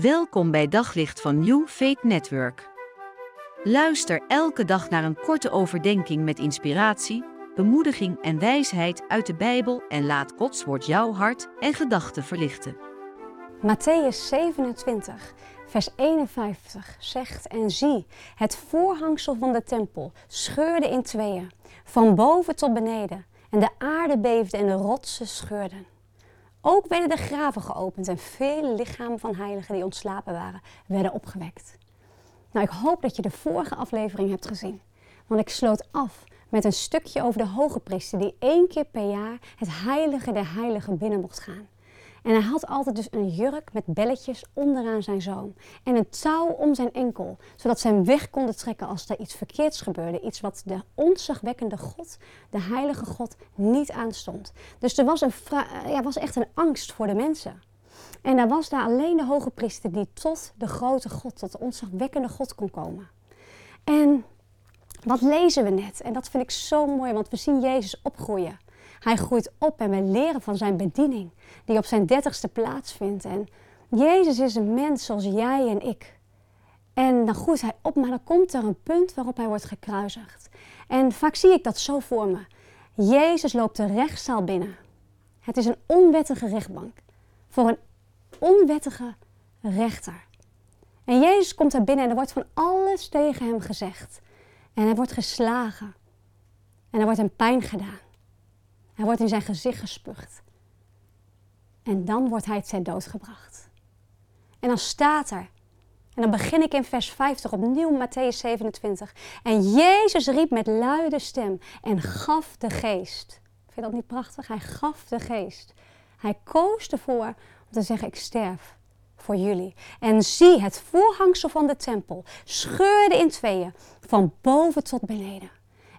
Welkom bij Daglicht van New Faith Network. Luister elke dag naar een korte overdenking met inspiratie, bemoediging en wijsheid uit de Bijbel en laat Gods woord jouw hart en gedachten verlichten. Matthäus 27, vers 51 zegt: En zie, het voorhangsel van de tempel scheurde in tweeën, van boven tot beneden, en de aarde beefde en de rotsen scheurden. Ook werden de graven geopend en vele lichamen van heiligen die ontslapen waren, werden opgewekt. Nou, ik hoop dat je de vorige aflevering hebt gezien. Want ik sloot af met een stukje over de hoge priester die één keer per jaar het heilige der heiligen binnen mocht gaan. En hij had altijd dus een jurk met belletjes onderaan zijn zoom. En een touw om zijn enkel, zodat ze hem weg konden trekken als er iets verkeerds gebeurde. Iets wat de onzagwekkende God, de heilige God, niet aanstond. Dus er was, een ja, was echt een angst voor de mensen. En er was daar alleen de hoge priester die tot de grote God, tot de onzagwekkende God kon komen. En wat lezen we net? En dat vind ik zo mooi, want we zien Jezus opgroeien. Hij groeit op en we leren van zijn bediening, die op zijn dertigste plaatsvindt. En Jezus is een mens zoals jij en ik. En dan groeit hij op, maar dan komt er een punt waarop hij wordt gekruisigd. En vaak zie ik dat zo voor me. Jezus loopt de rechtszaal binnen. Het is een onwettige rechtbank voor een onwettige rechter. En Jezus komt daar binnen en er wordt van alles tegen hem gezegd. En hij wordt geslagen. En er wordt hem pijn gedaan. Hij wordt in zijn gezicht gespuugd. En dan wordt hij ter dood gebracht. En dan staat er, en dan begin ik in vers 50, opnieuw Matthäus 27. En Jezus riep met luide stem en gaf de geest. Vind je dat niet prachtig? Hij gaf de geest. Hij koos ervoor om te zeggen, ik sterf voor jullie. En zie, het voorhangsel van de tempel scheurde in tweeën, van boven tot beneden.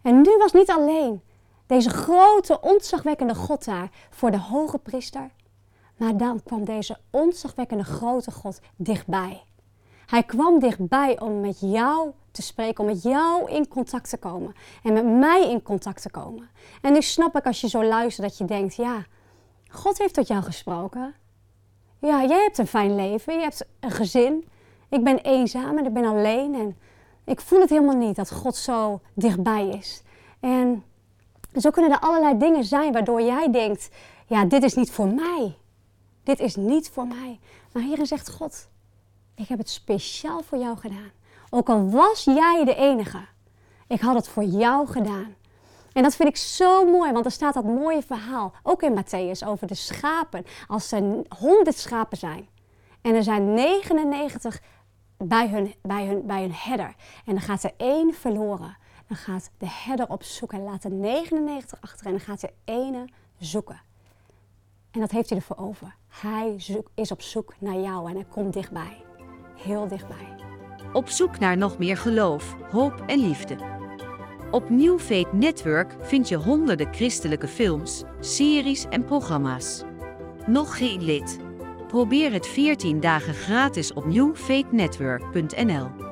En nu was niet alleen deze grote, ontzagwekkende God daar voor de hoge priester. Maar dan kwam deze ontzagwekkende grote God dichtbij. Hij kwam dichtbij om met jou te spreken, om met jou in contact te komen. En met mij in contact te komen. En nu snap ik als je zo luistert dat je denkt, ja, God heeft tot jou gesproken. Ja, jij hebt een fijn leven, je hebt een gezin. Ik ben eenzaam en ik ben alleen en ik voel het helemaal niet dat God zo dichtbij is. En zo kunnen er allerlei dingen zijn waardoor jij denkt, ja, dit is niet voor mij. Dit is niet voor mij. Maar hierin zegt God, ik heb het speciaal voor jou gedaan. Ook al was jij de enige, ik had het voor jou gedaan. En dat vind ik zo mooi, want er staat dat mooie verhaal, ook in Matthäus, over de schapen. Als er honderd schapen zijn en er zijn 99 bij hun, bij hun, bij hun herder en dan gaat er één verloren dan gaat de herder op zoek. Hij laat de 99 achter en dan gaat de ene zoeken. En dat heeft hij ervoor over. Hij is op zoek naar jou en hij komt dichtbij. Heel dichtbij. Op zoek naar nog meer geloof, hoop en liefde. Op New Faith Network vind je honderden christelijke films, series en programma's. Nog geen lid? Probeer het 14 dagen gratis op newfaithnetwork.nl.